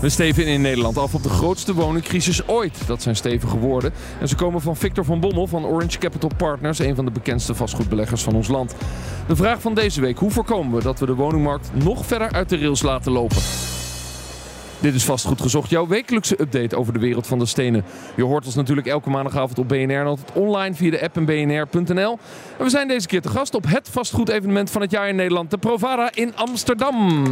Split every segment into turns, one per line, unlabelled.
We steven in Nederland af op de grootste woningcrisis ooit. Dat zijn stevige woorden. En ze komen van Victor van Bommel van Orange Capital Partners, een van de bekendste vastgoedbeleggers van ons land. De vraag van deze week: hoe voorkomen we dat we de woningmarkt nog verder uit de rails laten lopen? Dit is vastgoed gezocht, jouw wekelijkse update over de wereld van de stenen. Je hoort ons natuurlijk elke maandagavond op BNR en altijd online via de app en bnr.nl. En we zijn deze keer te gast op het vastgoedevenement van het jaar in Nederland, de Provada in Amsterdam.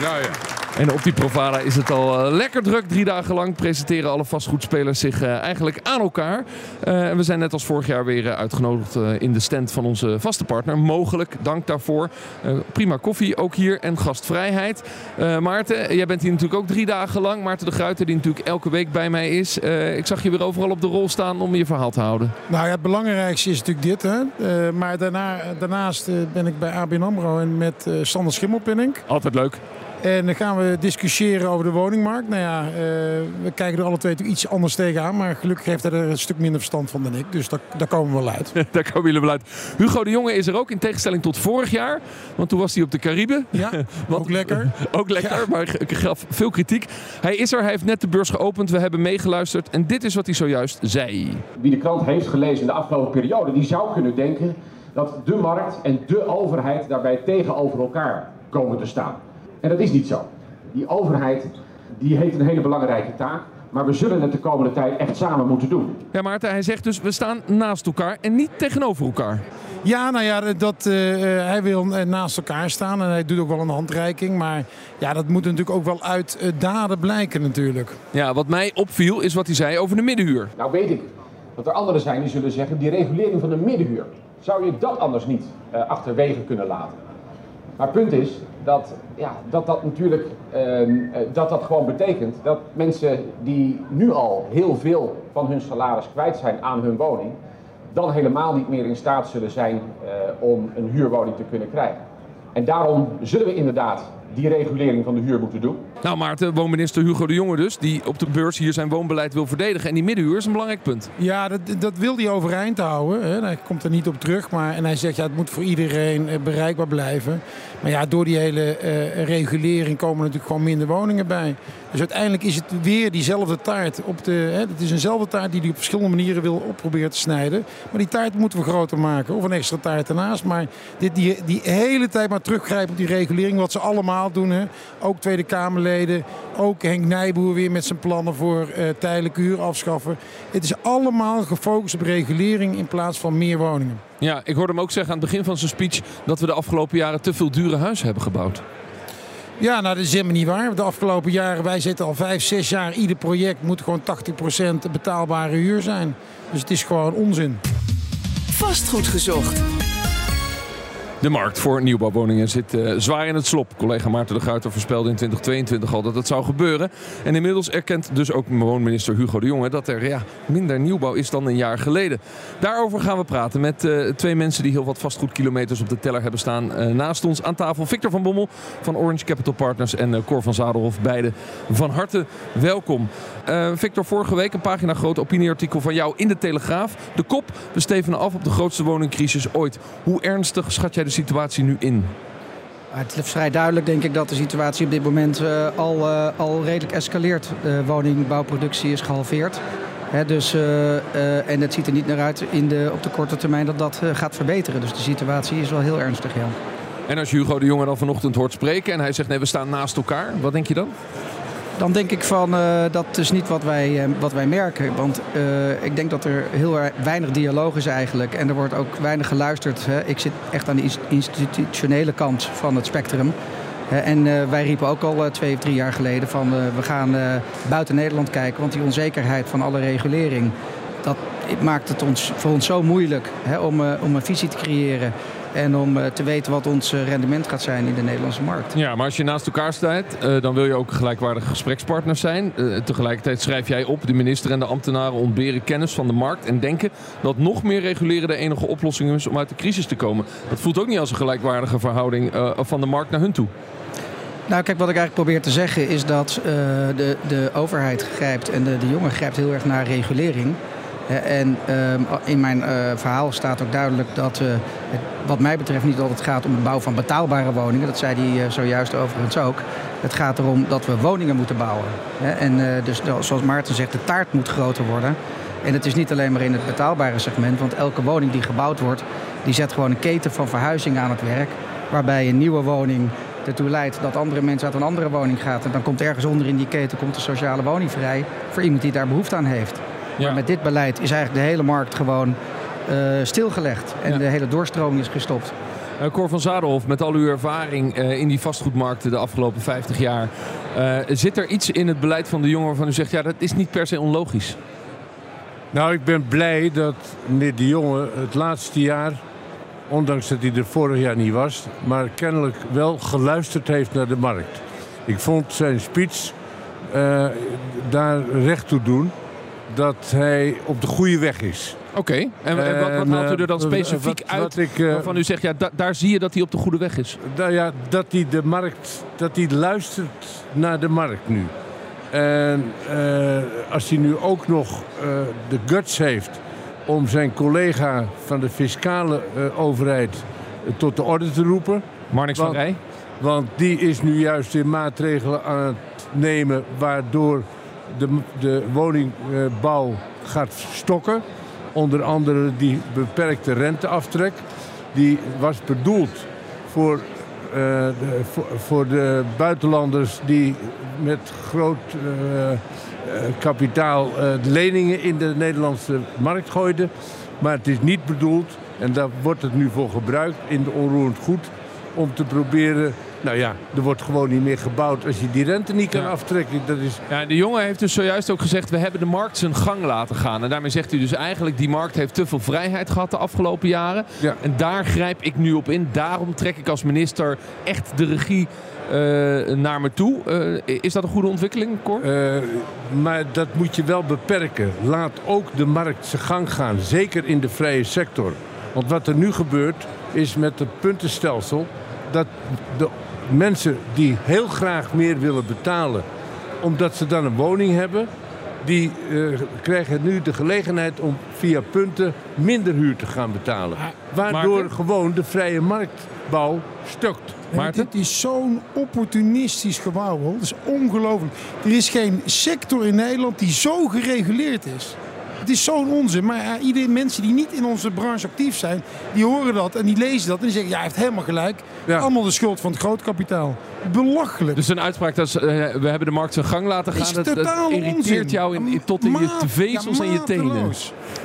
Ja, ja.
En op die Provada is het al eh, lekker druk. Drie dagen lang presenteren alle vastgoedspelers zich eh, eigenlijk aan elkaar. Eh, en we zijn net als vorig jaar weer uitgenodigd eh, in de stand van onze vaste partner. Mogelijk, dank daarvoor. Eh, prima koffie ook hier en gastvrijheid. Eh, Maarten, jij bent hier natuurlijk ook drie dagen lang. Maarten de Gruiter, die natuurlijk elke week bij mij is. Eh, ik zag je weer overal op de rol staan om je verhaal te houden.
Nou ja, het belangrijkste is natuurlijk dit. Hè? Eh, maar daarna, daarnaast ben ik bij ABN AMRO en met eh, Sander Schimmelpinning.
Altijd leuk.
En dan gaan we discussiëren over de woningmarkt. Nou ja, eh, we kijken er alle twee natuurlijk iets anders tegenaan. Maar gelukkig heeft hij er een stuk minder verstand van dan ik. Dus daar, daar komen we wel uit.
Daar komen jullie wel uit. Hugo de Jonge is er ook, in tegenstelling tot vorig jaar. Want toen was hij op de Cariben.
Ja,
Want-
ook lekker.
Ook lekker,
Ja.
maar ik gaf veel kritiek. Hij is er, hij heeft net de beurs geopend. We hebben meegeluisterd. En dit is wat hij zojuist zei.
wie de krant heeft gelezen in de afgelopen periode, die zou kunnen denken dat de markt en de overheid daarbij tegenover elkaar komen te staan. En dat is niet zo. Die overheid die heeft een hele belangrijke taak, maar we zullen het de komende tijd echt samen moeten doen.
Ja, Maarten, hij zegt dus, we staan naast elkaar en niet tegenover elkaar.
Ja, nou ja, dat, eh, eh, hij wil eh, naast elkaar staan en hij doet ook wel een handreiking. Maar ja, dat moet natuurlijk ook wel uit daden blijken natuurlijk.
Ja, wat mij opviel is wat hij zei over de middenhuur.
Nou weet ik dat er anderen zijn die zullen zeggen, die regulering van de middenhuur, zou je dat anders niet eh, achterwege kunnen laten? Maar het punt is dat ja, dat, dat natuurlijk ehm, eh, dat dat gewoon betekent dat mensen die nu al heel veel van hun salaris kwijt zijn aan hun woning, dan helemaal niet meer in staat zullen zijn eh, om een huurwoning te kunnen krijgen. En daarom zullen we inderdaad die regulering van de huur moeten doen.
Nou Maarten, woonminister Hugo de Jonge dus, die op de beurs hier zijn woonbeleid wil verdedigen. En die middenhuur is een belangrijk punt.
Ja, dat, dat wil hij overeind houden. Hè. Hij komt er niet op terug. Maar, en hij zegt ja, het moet voor iedereen eh, bereikbaar blijven. Maar ja, door die hele eh, regulering komen er natuurlijk gewoon minder woningen bij. Dus uiteindelijk is het weer diezelfde taart. Op de, hè, het is eenzelfde taart die hij op verschillende manieren wil op proberen te snijden. Maar die taart moeten we groter maken. Of een extra taart ernaast. Maar dit, die, die hele tijd maar teruggrijpen op die regulering. Wat ze allemaal doen. Hè. Ook Tweede Kamerleden. Ook Henk Nijboer weer met zijn plannen voor eh tijdelijk huur afschaffen. Het is allemaal gefocust op regulering in plaats van meer woningen.
Ja, ik hoorde hem ook zeggen aan het begin van zijn speech dat we de afgelopen jaren te veel dure huizen hebben gebouwd.
Ja, nou dat is helemaal niet waar. De afgelopen jaren, wij zitten al vijf, zes jaar. Ieder project moet gewoon 80% betaalbare huur zijn. Dus het is gewoon onzin.
Vastgoed gezocht.
De markt voor nieuwbouwwoningen zit eh, zwaar in het slop. Collega Maarten de Gruiter voorspelde in 2022 al dat het zou gebeuren. En inmiddels erkent dus ook woonminister Hugo de Jonge dat er ja, minder nieuwbouw is dan een jaar geleden. Daarover gaan we praten met eh, twee mensen die heel wat vastgoedkilometers op de teller hebben staan. Eh, naast ons aan tafel Victor van Bommel van Orange Capital Partners en Cor van Zadelhof. Beide van harte welkom. Victor, vorige week een pagina groot opinieartikel van jou in de Telegraaf. De kop, we stevenen af op de grootste woningcrisis ooit. Hoe ernstig schat jij de situatie nu in?
Het is vrij duidelijk denk ik dat de situatie op dit moment eh, al, eh, al redelijk escaleert. De woningbouwproductie is gehalveerd. Hè, dus, eh, eh, en het ziet er niet naar uit in de, op de korte termijn dat dat eh, gaat verbeteren. Dus de situatie is wel heel ernstig, ja.
En als Hugo de Jonge dan vanochtend hoort spreken en hij zegt nee, we staan naast elkaar. Wat denk je dan?
Dan denk ik van eh, dat is niet wat wij, eh, wat wij merken. Want eh, ik denk dat er heel weinig dialoog is eigenlijk. En er wordt ook weinig geluisterd. Hè. Ik zit echt aan de ins- institutionele kant van het spectrum. En wij riepen ook al twee of drie jaar geleden van we gaan buiten Nederland kijken. Want die onzekerheid van alle regulering, dat maakt het ons, voor ons zo moeilijk hè, om, om een visie te creëren. En om eh, te weten wat ons eh, rendement gaat zijn in de Nederlandse markt.
Ja, maar als je naast elkaar staat, eh, dan wil je ook gelijkwaardige gesprekspartners zijn. Tegelijkertijd schrijf jij op, de minister en de ambtenaren ontberen kennis van de markt en denken dat nog meer reguleren de enige oplossing is om uit de crisis te komen. Dat voelt ook niet als een gelijkwaardige verhouding van de markt naar hun toe.
Nou, kijk, wat ik eigenlijk probeer te zeggen is dat de, de overheid grijpt en de, de jongen grijpt heel erg naar regulering. En ehm, in mijn eh, verhaal staat ook duidelijk dat eh, het wat mij betreft niet altijd gaat om de bouw van betaalbare woningen. Dat zei hij eh, zojuist overigens ook. Het gaat erom dat we woningen moeten bouwen. En dus de- zoals Maarten zegt, de taart moet groter worden. En het is niet alleen maar in het betaalbare segment, want elke woning die gebouwd wordt, die zet gewoon een keten van verhuizing aan het werk. Waarbij een nieuwe woning ertoe leidt dat andere mensen uit een andere woning gaan. En dan komt ergens onder in die keten komt een sociale woning vrij voor iemand die daar behoefte aan heeft.
Ja.
Maar met dit beleid is eigenlijk de hele markt gewoon eh, stilgelegd. En
Ja.
de hele doorstroming is gestopt.
Eh, Cor van Zadelhoff, met al uw ervaring eh, in die vastgoedmarkten de afgelopen 50 jaar. eh, zit er iets in het beleid van de jongen waarvan u zegt, ja, dat is niet per se onlogisch?
Nou, ik ben blij dat meneer De Jonge het laatste jaar, ondanks dat hij er vorig jaar niet was, maar kennelijk wel geluisterd heeft naar de markt. Ik vond zijn speech eh, daar recht toe doen dat hij op de goede weg is.
Oké, en, en wat, wat haalt u er dan
eh,
specifiek
wat-
uit
wat ik, eh,
waarvan u zegt, ja, da- daar zie je dat hij op de goede weg is?
Nou ja, dat hij de markt, dat hij luistert naar de markt nu. En eh, als hij nu ook nog de guts heeft om zijn collega van de fiscale overheid tot de orde te roepen.
Marnix van
Want-
Rij?
Want die is nu juist weer maatregelen aan het nemen waardoor de, de woningbouw gaat stokken. Onder andere die beperkte renteaftrek. Die was bedoeld voor, eh, de, voor, de buitenlanders die met groot eh, eh, kapitaal leningen in de Nederlandse markt gooiden. Maar het is niet bedoeld, en daar wordt het nu voor gebruikt in de onroerend goed, om te proberen. Nou ja, er wordt gewoon niet meer gebouwd als je die rente niet kan
Ja.
aftrekken. Dat is,
Ja, de jongen heeft dus zojuist ook gezegd, we hebben de markt zijn gang laten gaan. En daarmee zegt u dus eigenlijk, die markt heeft te veel vrijheid gehad de afgelopen jaren.
Ja.
En daar grijp ik nu op in. Daarom trek ik als minister echt de regie eh, naar me toe. Eh, is dat een goede ontwikkeling, Cor?
Eh, maar dat moet je wel beperken. Laat ook de markt zijn gang gaan, zeker in de vrije sector. Want wat er nu gebeurt is met het puntenstelsel dat de mensen die heel graag meer willen betalen, omdat ze dan een woning hebben, die eh, krijgen nu de gelegenheid om via punten minder huur te gaan betalen. Waardoor
Maarten?
gewoon de vrije marktbouw stukt.
Maarten?
Dit is zo'n opportunistisch gewauwel. Dat is ongelooflijk. Er is geen sector in Nederland die zo gereguleerd is. Het is zo'n onzin. Maar ja, iedereen, mensen die niet in onze branche actief zijn, die horen dat en die lezen dat. En die zeggen, ja, hij heeft helemaal gelijk.
Ja.
Allemaal de schuld van het grootkapitaal. Belachelijk.
Dus een uitspraak dat is, eh, we hebben de markt zijn gang laten
Het
gaan.
is
Dat, dat irriteert
onzin.
jou in, in- tot in je vezels
ja,
en je tenen.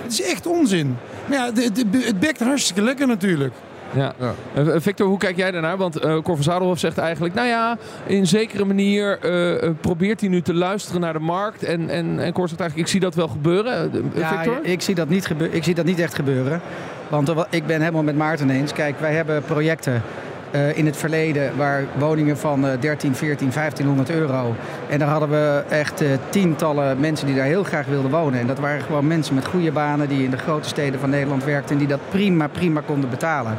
Het is echt onzin. Maar ja, het bekt hartstikke lekker natuurlijk.
Ja.
Ja.
Eh, Victor, hoe kijk jij daarnaar? Want eh Cor van Zadelhoff zegt eigenlijk... nou ja, in zekere manier eh, eh, probeert hij nu te luisteren naar de markt. En, en, en Cor zegt eigenlijk, ik zie dat wel gebeuren. Eh,
Ja,
Victor?
ik zie, dat niet gebe- ik zie dat niet echt gebeuren. Want wa- ik ben helemaal met Maarten eens. Kijk, wij hebben projecten eh, in het verleden waar woningen van eh 13, 14, 1500 euro. En daar hadden we echt eh, tientallen mensen die daar heel graag wilden wonen. En dat waren gewoon mensen met goede banen die in de grote steden van Nederland werkten en die dat prima, prima konden betalen.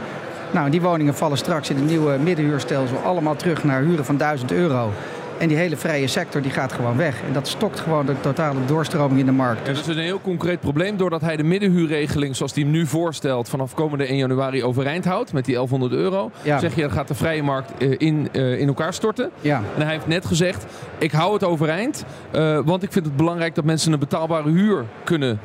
Nou, die woningen vallen straks in het nieuwe middenhuurstelsel allemaal terug naar huren van 1000 euro. En die hele vrije sector die gaat gewoon weg. En dat stokt gewoon de totale doorstroming in de markt.
Ja, dat is een heel concreet probleem. Doordat hij de middenhuurregeling, zoals hij hem nu voorstelt, vanaf komende 1 januari overeind houdt met die 1100 euro.
Ja.
Zeg je, dat gaat de vrije markt eh, in, eh, in elkaar storten.
Ja.
En hij heeft net gezegd, ik hou het overeind. eh, want ik vind het belangrijk dat mensen een betaalbare huur kunnen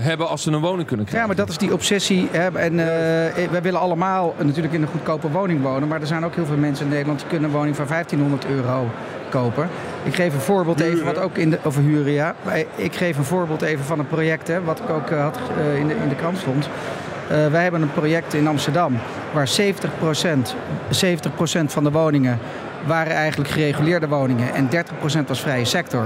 hebben als ze een woning kunnen krijgen.
Ja, maar dat is die obsessie. Hè. En eh, wij willen allemaal natuurlijk in een goedkope woning wonen. Maar er zijn ook heel veel mensen in Nederland die kunnen een woning van 1500 euro kopen. Ik geef een voorbeeld even, wat ook in de, over huren, ja. Ik geef een voorbeeld even van een project, hè, wat ik ook eh, had eh, in, de, in de krant stond. Eh, wij hebben een project in Amsterdam waar 70%, 70 van de woningen waren eigenlijk gereguleerde woningen en 30% was vrije sector.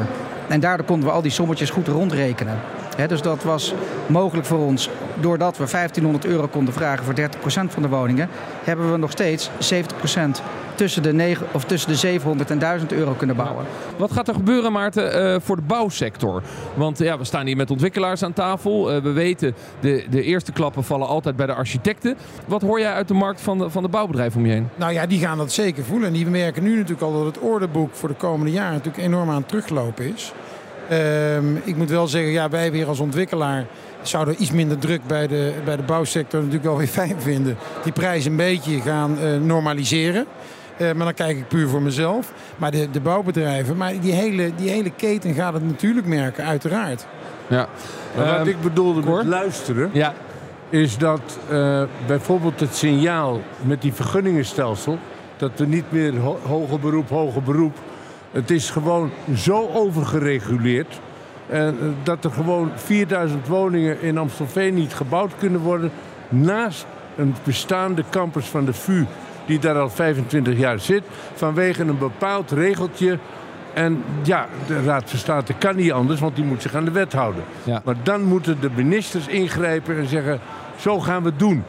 En daardoor konden we al die sommetjes goed rondrekenen. Dus dat was mogelijk voor ons doordat we 1500 euro konden vragen voor 30% van de woningen, hebben we nog steeds 70% tussen de, 9, of tussen de 700 en 1000 euro kunnen bouwen.
Wat gaat er gebeuren, Maarten, eh, voor de bouwsector? Want ja, we staan hier met ontwikkelaars aan tafel. Eh, we weten, de, de eerste klappen vallen altijd bij de architecten. Wat hoor jij uit de markt van de, van de bouwbedrijven om je heen?
Nou ja, die gaan dat zeker voelen. En die merken nu natuurlijk al dat het orderboek voor de komende jaren natuurlijk enorm aan het teruglopen is. Ehm, ik moet wel zeggen, ja, wij weer als ontwikkelaar zouden iets minder druk bij de, bij de bouwsector natuurlijk wel weer fijn vinden. Die prijzen een beetje gaan eh, normaliseren. Uh, maar dan kijk ik puur voor mezelf. Maar de, de bouwbedrijven, maar die hele, die hele keten gaat het natuurlijk merken, uiteraard.
Ja.
Maar wat
Ehm,
ik bedoelde
Cor?
met luisteren,
Ja,
is dat eh, bijvoorbeeld het signaal met die vergunningenstelsel, dat we niet meer ho- hoger beroep, hoger beroep. Het is gewoon zo overgereguleerd. En eh, dat er gewoon 4000 woningen in Amstelveen niet gebouwd kunnen worden. Naast een bestaande campus van de VU, die daar al 25 jaar zit. Vanwege een bepaald regeltje. En ja, de Raad van State kan niet anders, want die moet zich aan de wet houden.
Ja.
Maar dan moeten de ministers ingrijpen en zeggen: zo gaan we het doen.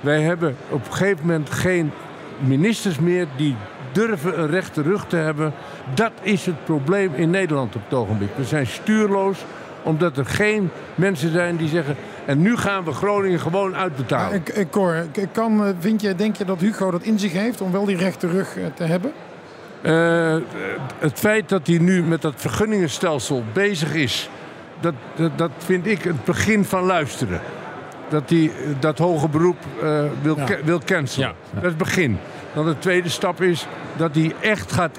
Wij hebben op een gegeven moment geen ministers meer die durven een rechte rug te hebben. Dat is het probleem in Nederland op het ogenblik. We zijn stuurloos omdat er geen mensen zijn die zeggen... en nu gaan we Groningen gewoon uitbetalen.
Maar, eh, Cor, k- kan, eh, vind je, denk je dat Hugo dat in zich heeft om wel die rechte rug eh, te hebben?
Eh, het feit dat hij nu met dat vergunningenstelsel bezig is, dat, dat, dat vind ik het begin van luisteren. Dat hij dat hoge beroep eh, wil,
Ja.
ca- wil cancelen.
Ja.
Dat is het begin. Dan de tweede stap is dat hij echt gaat,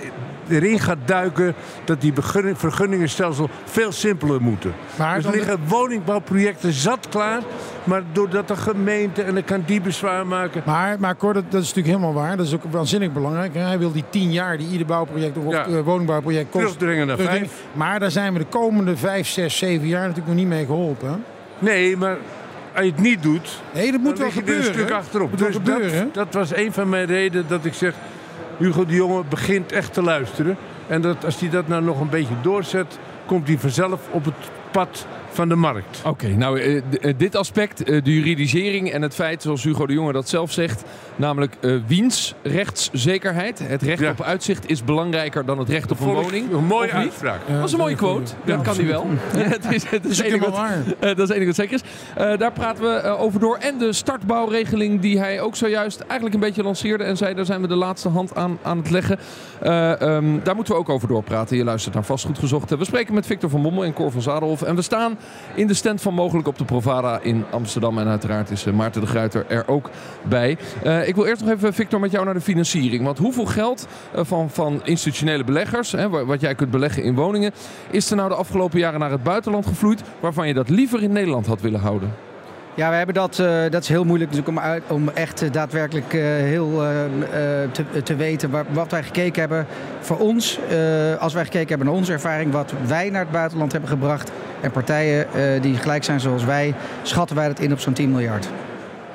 erin gaat duiken dat die vergunningenstelsel veel simpeler moeten.
Maar
dus er liggen woningbouwprojecten zat klaar, maar doordat de gemeente en dan kan die bezwaar maken.
Maar, maar Cor, dat, dat is natuurlijk helemaal waar. Dat is ook waanzinnig belangrijk. Hij wil die tien jaar die ieder bouwproject of
Ja.
eh, woningbouwproject kost.
Terugdringen naar vijf.
Maar daar zijn we de komende vijf, zes, zeven jaar natuurlijk nog niet mee geholpen.
Nee, maar als je het niet doet,
Nee, dat moet
dan
wel
er een
gebeuren.
stuk achterop. Dus
gebeuren.
dat, dat was een van mijn redenen dat ik zeg... Hugo de Jonge begint echt te luisteren. En dat, als hij dat nou nog een beetje doorzet... komt hij vanzelf op het pad van de markt.
Oké, nou eh, d- eh, dit aspect, eh, de juridisering en het feit, zoals Hugo de Jonge dat zelf zegt, namelijk eh wiens rechtszekerheid, het recht
Ja.
op uitzicht is belangrijker dan het recht op een woning.
Een mooie uitspraak.
Ja,
Dat is een mooie quote,
Ja,
dat kan hij wel. het is, het
Dat
is enige wat-
waar.
Eh, dat is het enige wat zeker is. Eh, daar praten we eh, over door. En de startbouwregeling die hij ook zojuist eigenlijk een beetje lanceerde. En zei, daar zijn we de laatste hand aan, aan het leggen. Eh, ehm, daar moeten we ook over doorpraten. Je luistert naar Vastgoed Gezocht. We spreken met Victor van Bommel en Cor van Zadelhof. En we staan in de stand van Mogelijk op de Provada in Amsterdam. En uiteraard is eh, Maarten de Gruiter er ook bij. Eh, ik wil eerst nog even, Victor, met jou naar de financiering. Want hoeveel geld eh, van, van institutionele beleggers, hè, wa- wat jij kunt beleggen in woningen, is er nou de afgelopen jaren naar het buitenland gevloeid, waarvan je dat liever in Nederland had willen houden?
Ja, we hebben dat, eh, dat is heel moeilijk natuurlijk om, uit, om echt eh, daadwerkelijk eh, heel te, te weten waar, wat wij gekeken hebben. Voor ons, als wij gekeken hebben naar onze ervaring, wat wij naar het buitenland hebben gebracht en partijen die gelijk zijn zoals wij, schatten wij dat in op zo'n 10 miljard.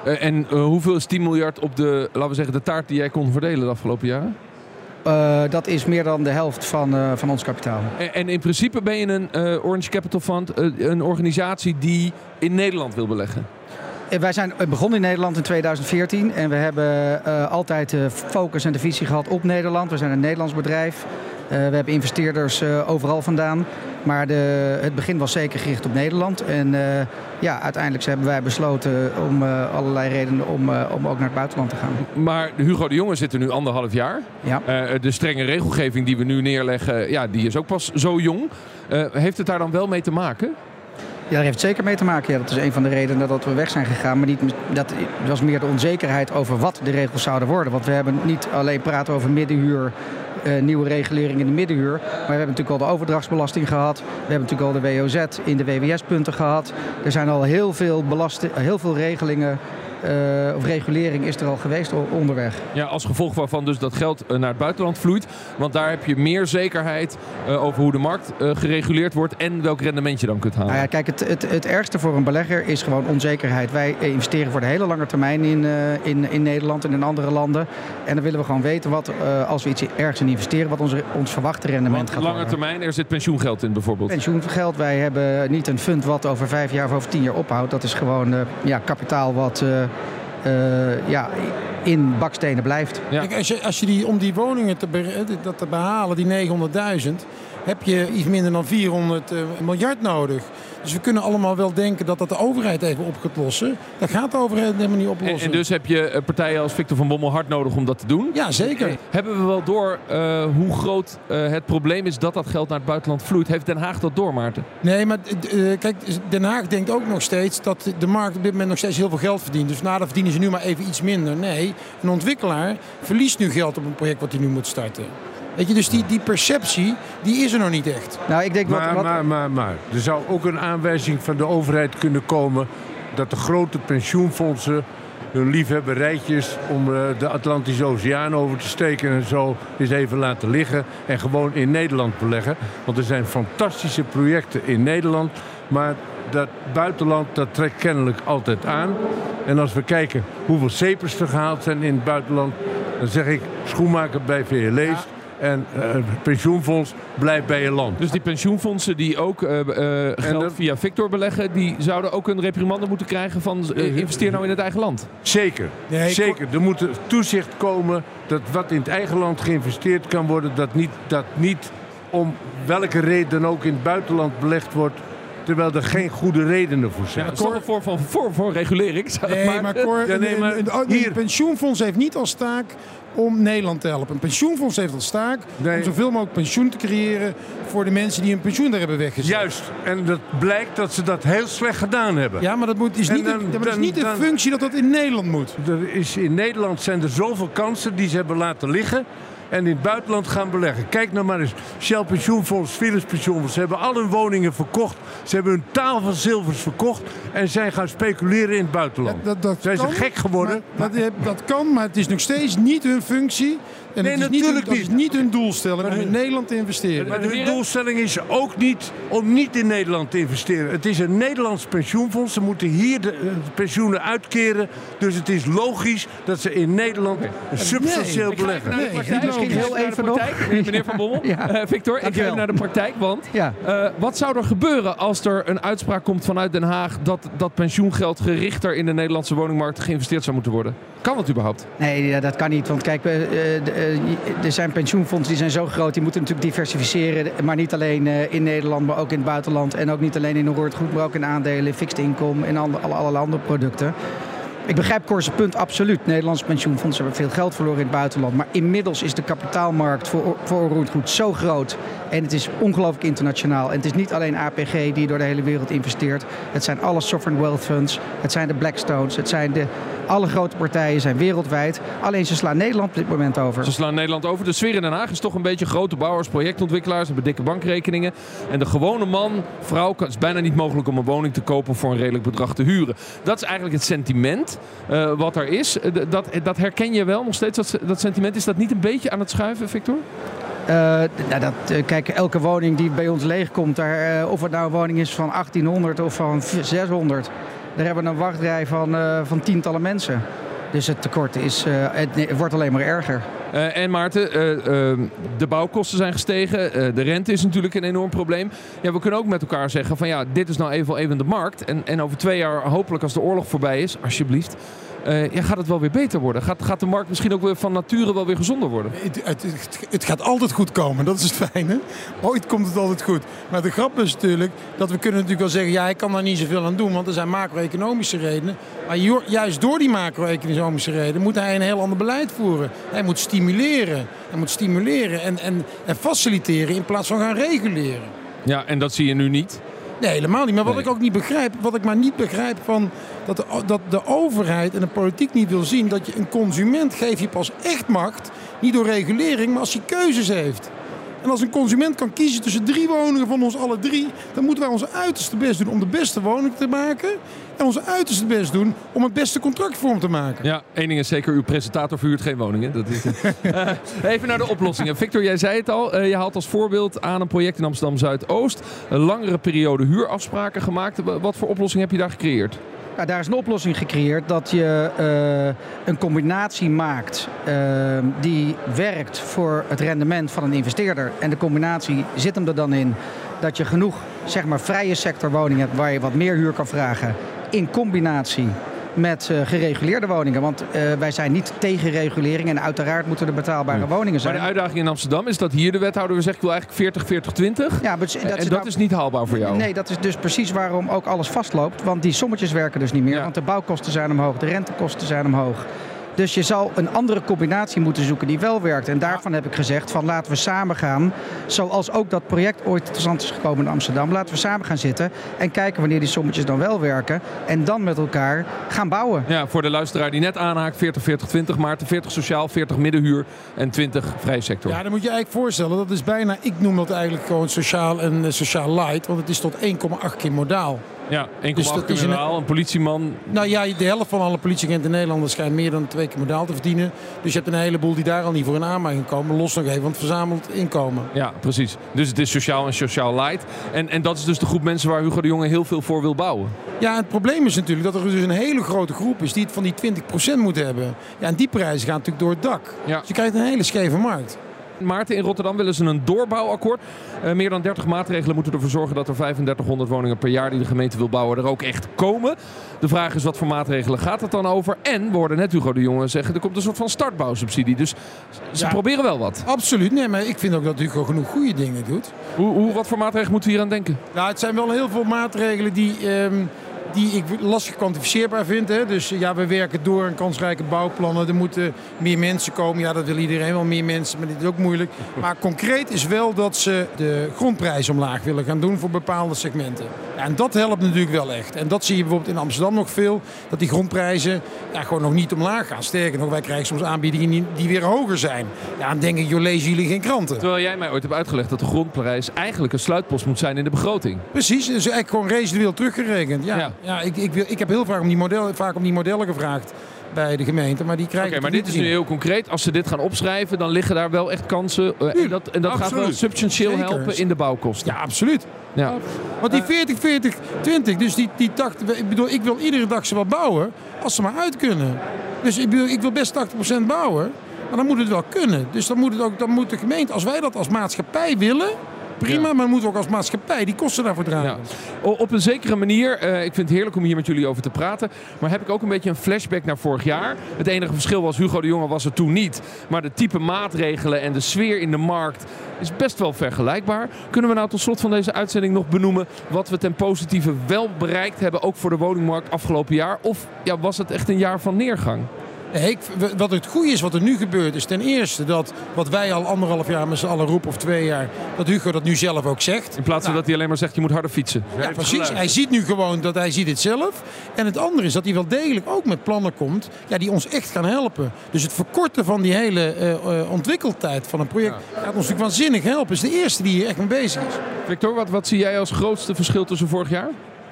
En hoeveel is 10 miljard op de, laten we zeggen, de taart die jij kon verdelen de afgelopen jaren?
Eh, dat is meer dan de helft van, eh, van ons kapitaal.
En, en in principe ben je een eh, Orange Capital Fund, een organisatie die in Nederland wil beleggen.
Wij zijn begonnen in Nederland in 2014 en we hebben altijd de focus en de visie gehad op Nederland. We zijn een Nederlands bedrijf. We hebben investeerders overal vandaan. Maar de, het begin was zeker gericht op Nederland. En eh, ja, uiteindelijk hebben wij besloten om eh, allerlei redenen om, eh, om ook naar het buitenland te gaan.
Maar Hugo de Jonge zit er nu anderhalf jaar.
Ja.
De strenge regelgeving die we nu neerleggen, ja, die is ook pas zo jong. Heeft het daar dan wel mee te maken?
Ja, daar heeft het zeker mee te maken. Ja, dat is een van de redenen dat we weg zijn gegaan. Maar niet, dat was meer de onzekerheid over wat de regels zouden worden. Want we hebben niet alleen praten over middenhuur, eh, nieuwe regulering in de middenhuur. Maar we hebben natuurlijk al de overdrachtsbelasting gehad. We hebben natuurlijk al de WOZ in de WWS-punten gehad. Er zijn al heel veel, belasti- heel veel regelingen eh, of regulering is er al geweest onderweg.
Ja, als gevolg waarvan dus dat geld eh, naar het buitenland vloeit. Want daar heb je meer zekerheid eh, over hoe de markt gereguleerd wordt en welk rendement je dan kunt halen.
Nou ja, kijk, het, het, het ergste voor een belegger is gewoon onzekerheid. Wij investeren voor de hele lange termijn in, in, in Nederland en in andere landen. En dan willen we gewoon weten wat, als we iets ergens in investeren, wat onze, ons verwachte rendement
Want
gaat
lange
worden.
termijn, er zit pensioengeld in bijvoorbeeld.
Pensioengeld, wij hebben niet een fund wat over vijf jaar of over tien jaar ophoudt. Dat is gewoon ja, kapitaal wat ja, in bakstenen blijft.
Kijk, als, je, als je die, om die woningen te, be- dat te behalen, die 900.000, heb je iets minder dan 400 eh, miljard nodig. Dus we kunnen allemaal wel denken dat dat de overheid even op gaat lossen. Dat gaat de overheid helemaal niet
En,
oplossen.
en dus heb je eh, partijen als Victor van Bommel hard nodig om dat te doen.
Ja, zeker.
Hebben we wel door eh, hoe groot eh, het probleem is dat dat geld naar het buitenland vloeit? Heeft Den Haag dat door, Maarten?
Nee, maar eh, kijk, Den Haag denkt ook nog steeds dat de markt op dit moment nog steeds heel veel geld verdient. Dus nou, dan verdienen ze nu maar even iets minder. Nee, een ontwikkelaar verliest nu geld op een project wat hij nu moet starten. Weet je, dus die, die perceptie, die is er nog niet echt.
Nou, ik denk wat,
Maar,
wat,
maar, maar, maar, er zou ook een aanwijzing van de overheid kunnen komen dat de grote pensioenfondsen hun liefhebberijtjes om eh, de Atlantische Oceaan over te steken en zo eens even laten liggen en gewoon in Nederland beleggen. Want er zijn fantastische projecten in Nederland, maar dat buitenland dat trekt kennelijk altijd aan. En als we kijken hoeveel cepers er gehaald zijn in het buitenland, dan zeg ik schoenmaker bij VLE's. En eh, pensioenfonds blijft bij je land.
Dus die pensioenfondsen die ook eh, eh, geld
dat-
via Victor beleggen, die zouden ook een reprimande moeten krijgen van investeer nou in het eigen land.
Zeker,
Nee,
zeker. Er moet toezicht komen dat wat in het eigen land geïnvesteerd kan worden, dat niet, dat niet om welke reden dan ook in het buitenland belegd wordt, terwijl er geen goede redenen voor zijn.
Ja, een vorm van voor, voor regulering. zou-
Nee, maar, Cor,
Ja, nee,
een-
maar
een, een,
hier-
een pensioenfonds heeft niet als taak om Nederland te helpen. Een pensioenfonds heeft als taak
Nee.
om zoveel mogelijk pensioen te creëren voor de mensen die hun pensioen daar hebben weggezet.
Juist, en dat blijkt dat ze dat heel slecht gedaan hebben.
Ja, maar dat moet, is niet, de,
dan-
dat is
dan-
niet de functie dat dat in Nederland moet.
Er is, in Nederland zijn er zoveel kansen die ze hebben laten liggen. En in het buitenland gaan beleggen. Kijk nou maar eens. Shell Pensioenfonds, Philips Pensioenfonds. Ze hebben al hun woningen verkocht. Ze hebben hun taal van zilvers verkocht. En zijn gaan speculeren in het buitenland.
Dat, dat
zijn
kan,
ze gek geworden?
maar Dat, dat kan, maar het is nog steeds niet hun functie. En
Nee,
het is niet hun,
natuurlijk
dat is
niet.
hun doelstelling om in Nederland te investeren.
Maar
de
hun doelstelling is ook niet om niet in Nederland te investeren. Het is een Nederlands pensioenfonds. Ze moeten hier de, eh, de pensioenen uitkeren. Dus het is logisch dat ze in Nederland substantieel
Ik ga even
beleggen.
naar de
Nee,
praktijk.
Misschien
Ik ga
heel
even naar de
even nog.
praktijk. Meneer Van Bommel,
Ja.
Eh, Victor, ik ga even naar de praktijk. Want
ja.
eh, wat zou er gebeuren als er een uitspraak komt vanuit Den Haag... dat dat pensioengeld gerichter in de Nederlandse woningmarkt geïnvesteerd zou moeten worden? Kan dat überhaupt?
Nee, dat kan niet. Want kijk, eh, er zijn pensioenfondsen die zijn zo groot, die moeten natuurlijk diversificeren. Maar niet alleen eh, in Nederland, maar ook in het buitenland. En ook niet alleen in roerend goed, maar ook in aandelen, fixed income en alle andere producten. Ik begrijp Cor's punt absoluut. Nederlandse pensioenfondsen hebben veel geld verloren in het buitenland. Maar inmiddels is de kapitaalmarkt voor, voor goed zo groot. En het is ongelooflijk internationaal. En het is niet alleen APG die door de hele wereld investeert. Het zijn alle sovereign wealth funds. Het zijn de Blackstones. Het zijn de, alle grote partijen zijn wereldwijd. Alleen ze slaan Nederland op dit moment over.
Ze slaan Nederland over. De sfeer in Den Haag is toch een beetje grote bouwers, projectontwikkelaars, hebben dikke bankrekeningen. En de gewone man, vrouw, het bijna niet mogelijk om een woning te kopen voor een redelijk bedrag te huren. Dat is eigenlijk het sentiment eh, wat er is. Eh, dat, dat herken je wel nog steeds, dat, sentiment. Is dat niet een beetje aan het schuiven, Victor?
Eh, nou, dat, eh, kijk, elke woning die bij ons leegkomt, daar, eh, of het nou een woning is van 1800 of van 600, daar hebben we een wachtrij van, eh, van tientallen mensen. Dus het tekort is, eh, het, wordt alleen maar erger.
Eh, en Maarten, eh, eh, de bouwkosten zijn gestegen. De rente is natuurlijk een enorm probleem. Ja, we kunnen ook met elkaar zeggen van ja, dit is nou even, even de markt. En, en over twee jaar, hopelijk als de oorlog voorbij is, alsjeblieft. Eh, ja, gaat het wel weer beter worden? Gaat, gaat de markt misschien ook weer van nature wel weer gezonder worden?
Het, het, het, het gaat altijd goed komen, dat is het fijne. Ooit komt het altijd goed. Maar de grap is natuurlijk dat we kunnen natuurlijk wel zeggen... ja, ik kan daar niet zoveel aan doen, want er zijn macro-economische redenen. Maar ju- juist door die macro-economische redenen moet hij een heel ander beleid voeren. Hij moet stimuleren. Hij moet stimuleren en, en, en faciliteren in plaats van gaan reguleren.
Ja, en dat zie je nu niet.
Nee, helemaal niet. Maar wat
Nee.
ik ook niet begrijp, wat ik maar niet begrijp van dat de, dat de overheid en de politiek niet wil zien dat je een consument geef je pas echt macht, niet door regulering, maar als hij keuzes heeft. En als een consument kan kiezen tussen drie woningen van ons alle drie, dan moeten wij onze uiterste best doen om de beste woning te maken. En onze uiterste best doen om het beste contract voor hem te maken.
Ja, één ding is zeker, uw presentator verhuurt geen woningen. Dat is, uh, even naar de oplossingen. Victor, jij zei het al. Uh, je haalt als voorbeeld aan een project in Amsterdam Zuidoost. Een langere periode huurafspraken gemaakt. Wat voor oplossing heb je daar gecreëerd?
Ja, daar is een oplossing gecreëerd dat je uh, een combinatie maakt uh, die werkt voor het rendement van een investeerder. En de combinatie zit hem er dan in dat je genoeg zeg maar, vrije sector woningen hebt waar je wat meer huur kan vragen. In combinatie met uh, gereguleerde woningen. Want uh, wij zijn niet tegen regulering en uiteraard moeten er betaalbare
ja.
woningen zijn.
Maar de uitdaging in Amsterdam is dat hier de wethouder zegt... ik wil eigenlijk 40, 40, 20.
Ja, dat
en dat is niet haalbaar voor jou.
Nee, dat is dus precies waarom ook alles vastloopt. Want die sommetjes werken dus niet meer.
Ja.
Want de bouwkosten zijn omhoog, de rentekosten zijn omhoog. Dus je zal een andere combinatie moeten zoeken die wel werkt. En daarvan heb ik gezegd van laten we samen gaan. Zoals ook dat project ooit tot stand is gekomen in Amsterdam. Laten we samen gaan zitten en kijken wanneer die sommetjes dan wel werken. En dan met elkaar gaan bouwen.
Ja, voor de luisteraar die net aanhaakt 40, 40, 20 Maarten. 40 sociaal, 40 middenhuur en 20 vrije sector.
Ja, dan moet je eigenlijk voorstellen. Dat is bijna, ik noem dat eigenlijk gewoon sociaal en uh, sociaal light. Want het is tot 1,8 keer modaal.
Ja, 1,8
Dus
keer
een
politieman.
Nou ja, de helft van alle politieagenten in Nederland schijnt meer dan twee keer modaal te verdienen. Dus je hebt een heleboel die daar al niet voor in aanmerking komen. Los nog even van het verzameld inkomen.
Ja, precies. Dus het is sociaal en sociaal light. En, en dat is dus de groep mensen waar Hugo de Jonge heel veel voor wil bouwen.
Ja, het probleem is natuurlijk dat er dus een hele grote groep is die het van die 20% moet hebben. Ja, en die prijzen gaan natuurlijk door het dak.
Ja.
Dus je krijgt een hele scheve markt.
Maarten, in Rotterdam willen ze een doorbouwakkoord. Eh, meer dan 30 maatregelen moeten ervoor zorgen dat er 3500 woningen per jaar die de gemeente wil bouwen er ook echt komen. De vraag is wat voor maatregelen gaat het dan over? En we hoorden net Hugo de Jonge zeggen, er komt een soort van startbouwsubsidie. Dus ze
Ja.
proberen wel wat.
Absoluut. Nee, maar ik vind ook dat Hugo genoeg goede dingen doet.
Hoe, hoe, wat voor maatregelen moeten we hier aan denken?
Nou, het zijn wel heel veel maatregelen die, ehm, die ik lastig kwantificeerbaar vind. Hè. Dus ja, we werken door aan kansrijke bouwplannen. Er moeten meer mensen komen. Ja, dat wil iedereen wel meer mensen, maar dit is ook moeilijk. Maar concreet is wel dat ze de grondprijs omlaag willen gaan doen voor bepaalde segmenten. En dat helpt natuurlijk wel echt. En dat zie je bijvoorbeeld in Amsterdam nog veel. Dat die grondprijzen ja, gewoon nog niet omlaag gaan. Sterker nog, wij krijgen soms aanbiedingen die, die weer hoger zijn. Ja, dan denk ik, joh, lezen jullie geen kranten?
Terwijl jij mij ooit hebt uitgelegd dat de grondprijs eigenlijk een sluitpost moet zijn in de begroting.
Precies, dus eigenlijk gewoon residueel teruggerekend. Ja,
Ja.
ja. ik, ik, wil, ik heb heel vaak om, die modellen, vaak om die modellen gevraagd bij de gemeente, maar die
Oké,
krijgen
maar
het
dit is nu heel concreet. Als ze dit gaan opschrijven, dan liggen daar wel echt kansen. eh, en dat, en dat gaat wel substantieel
Zeker.
helpen in de bouwkosten.
Ja, absoluut.
Ja.
Want die 40, 40, 20, dus die, die 80, ik bedoel, ik wil iedere dag ze wat bouwen als ze maar uit kunnen. Dus ik, bedoel, ik wil best 80% bouwen, maar dan moet het wel kunnen. Dus dan moet, het ook, dan moet de gemeente, als wij dat als maatschappij willen, prima,
Ja.
maar moeten we ook als maatschappij die kosten daarvoor dragen.
Ja. Op een zekere manier, eh, ik vind het heerlijk om hier met jullie over te praten. Maar heb ik ook een beetje een flashback naar vorig jaar. Het enige verschil was, Hugo de Jonge was er toen niet. Maar de type maatregelen en de sfeer in de markt is best wel vergelijkbaar. Kunnen we nou tot slot van deze uitzending nog benoemen wat we ten positieve wel bereikt hebben, ook voor de woningmarkt afgelopen jaar? Of ja, was het echt een jaar van neergang?
Nee, ik, wat het goede is wat er nu gebeurt, is ten eerste dat wat wij al anderhalf jaar met z'n allen roepen of twee jaar, dat Hugo dat nu zelf ook zegt.
In plaats van dat hij alleen maar zegt, je moet harder fietsen.
Ja, precies. Hij ziet nu gewoon dat hij ziet het zelf. En het andere is dat hij wel degelijk ook met plannen komt ja, die ons echt gaan helpen. Dus het verkorten van die hele eh, eh, ontwikkeltijd van een project gaat ons natuurlijk waanzinnig helpen. Het is de eerste die hier echt mee bezig is.
Victor, wat, wat zie jij als grootste verschil tussen vorig jaar?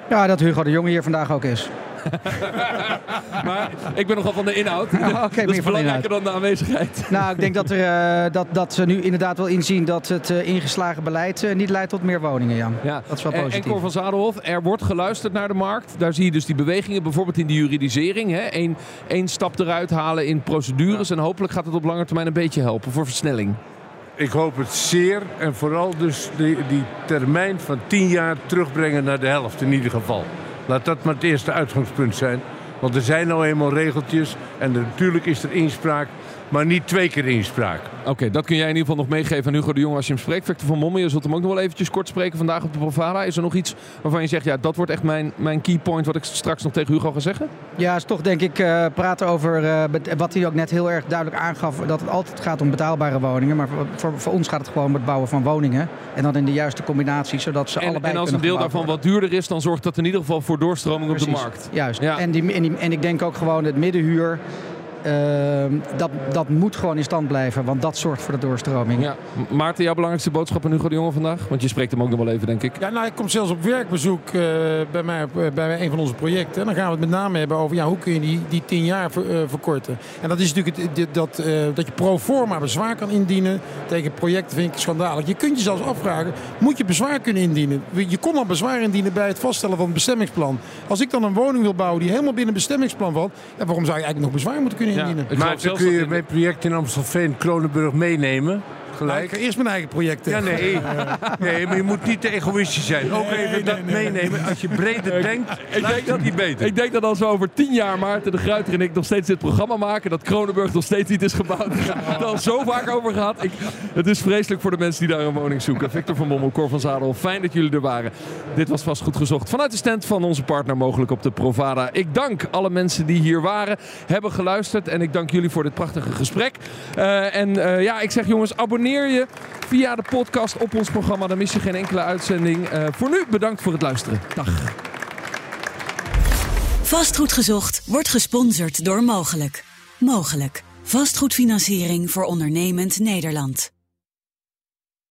Ja, dat Hugo de Jonge hier vandaag ook is.
Maar ik ben nogal van de inhoud.
Oké,
dat
meer
is
van de
belangrijker dan de aanwezigheid.
Nou, ik denk dat, er, eh, dat, dat ze nu inderdaad wel inzien dat het eh, ingeslagen beleid eh, niet leidt tot meer woningen, Jan.
Ja.
Dat is wel
En- En
positief.
Cor van Zadelhof, er wordt geluisterd naar de markt. Daar zie je dus die bewegingen, bijvoorbeeld in de juridisering. Hè? Eén, één stap eruit halen in procedures. En hopelijk gaat het op lange termijn een beetje helpen voor versnelling.
Ik hoop het zeer. En vooral dus die, die termijn van 10 jaar terugbrengen naar de helft in ieder geval. Laat dat maar het eerste uitgangspunt zijn. Want er zijn nou eenmaal regeltjes. En natuurlijk is er inspraak. Maar niet twee keer inspraak.
Oké, dat kun jij in ieder geval nog meegeven aan Hugo de Jong als je hem spreekt. Victor van Mommen, je zult hem ook nog wel eventjes kort spreken vandaag op de Provada. Is er nog iets waarvan je zegt, ja, dat wordt echt mijn, mijn key point wat ik straks nog tegen Hugo ga zeggen?
Ja, is toch denk ik eh, praten over eh, wat hij ook net heel erg duidelijk aangaf. Dat het altijd gaat om betaalbare woningen. Maar voor, voor, voor ons gaat het gewoon om het bouwen van woningen. En dan in de juiste combinatie, zodat ze
En,
allebei
en als een deel daarvan
worden.
wat duurder is, dan zorgt dat in ieder geval voor doorstroming op de markt.
Juist.
Ja.
En, die, en, die, en ik denk ook gewoon het middenhuur. Ehm, dat, dat moet gewoon in stand blijven, want dat zorgt voor de doorstroming.
Ja. Maarten, jouw belangrijkste boodschap aan Hugo de Jonge vandaag? Want je spreekt hem ook nog wel even, denk ik.
Ja, nou, ik kom zelfs op werkbezoek uh, bij, mij, uh, bij een van onze projecten. En dan gaan we het met name hebben over ja, hoe kun je die, die tien jaar ver, uh, verkorten. En dat is natuurlijk het, dat, dat je pro forma bezwaar kan indienen tegen projecten, vind ik schandalig. Je kunt je zelfs afvragen, moet je bezwaar kunnen indienen? Je kon al bezwaar indienen bij het vaststellen van het bestemmingsplan. Als ik dan een woning wil bouwen die helemaal binnen het bestemmingsplan valt, ja, waarom zou je eigenlijk nog bezwaar moeten kunnen
Ja, maar dan kun je mijn project in Amstelveen, Kronenburg meenemen.
Ik ga eerst mijn eigen projecten.
Ja, nee. nee, maar je moet niet te egoïstisch zijn. Ook even nee, dat nee, meenemen. Als je breder denkt, ik denk dat niet beter.
Ik denk dat als we over tien jaar, Maarten de Gruiter en ik, nog steeds dit programma maken, dat Kronenburg nog steeds niet is gebouwd. We hebben het al zo vaak over gehad. Ik, het is vreselijk voor de mensen die daar een woning zoeken. Victor van Bommel, Cor van Zadel, fijn dat jullie er waren. Dit was vast goed gezocht. Vanuit de stand van onze partner mogelijk op de Provada. Ik dank alle mensen die hier waren, hebben geluisterd. En ik dank jullie voor dit prachtige gesprek. Uh, en uh, ja, ik zeg jongens, abonneer je via de podcast op ons programma. Dan mis je geen enkele uitzending. Uh, voor nu bedankt voor het luisteren. Dag.
Vastgoed gezocht wordt gesponsord door Mogelijk. Mogelijk. Vastgoedfinanciering voor ondernemend Nederland.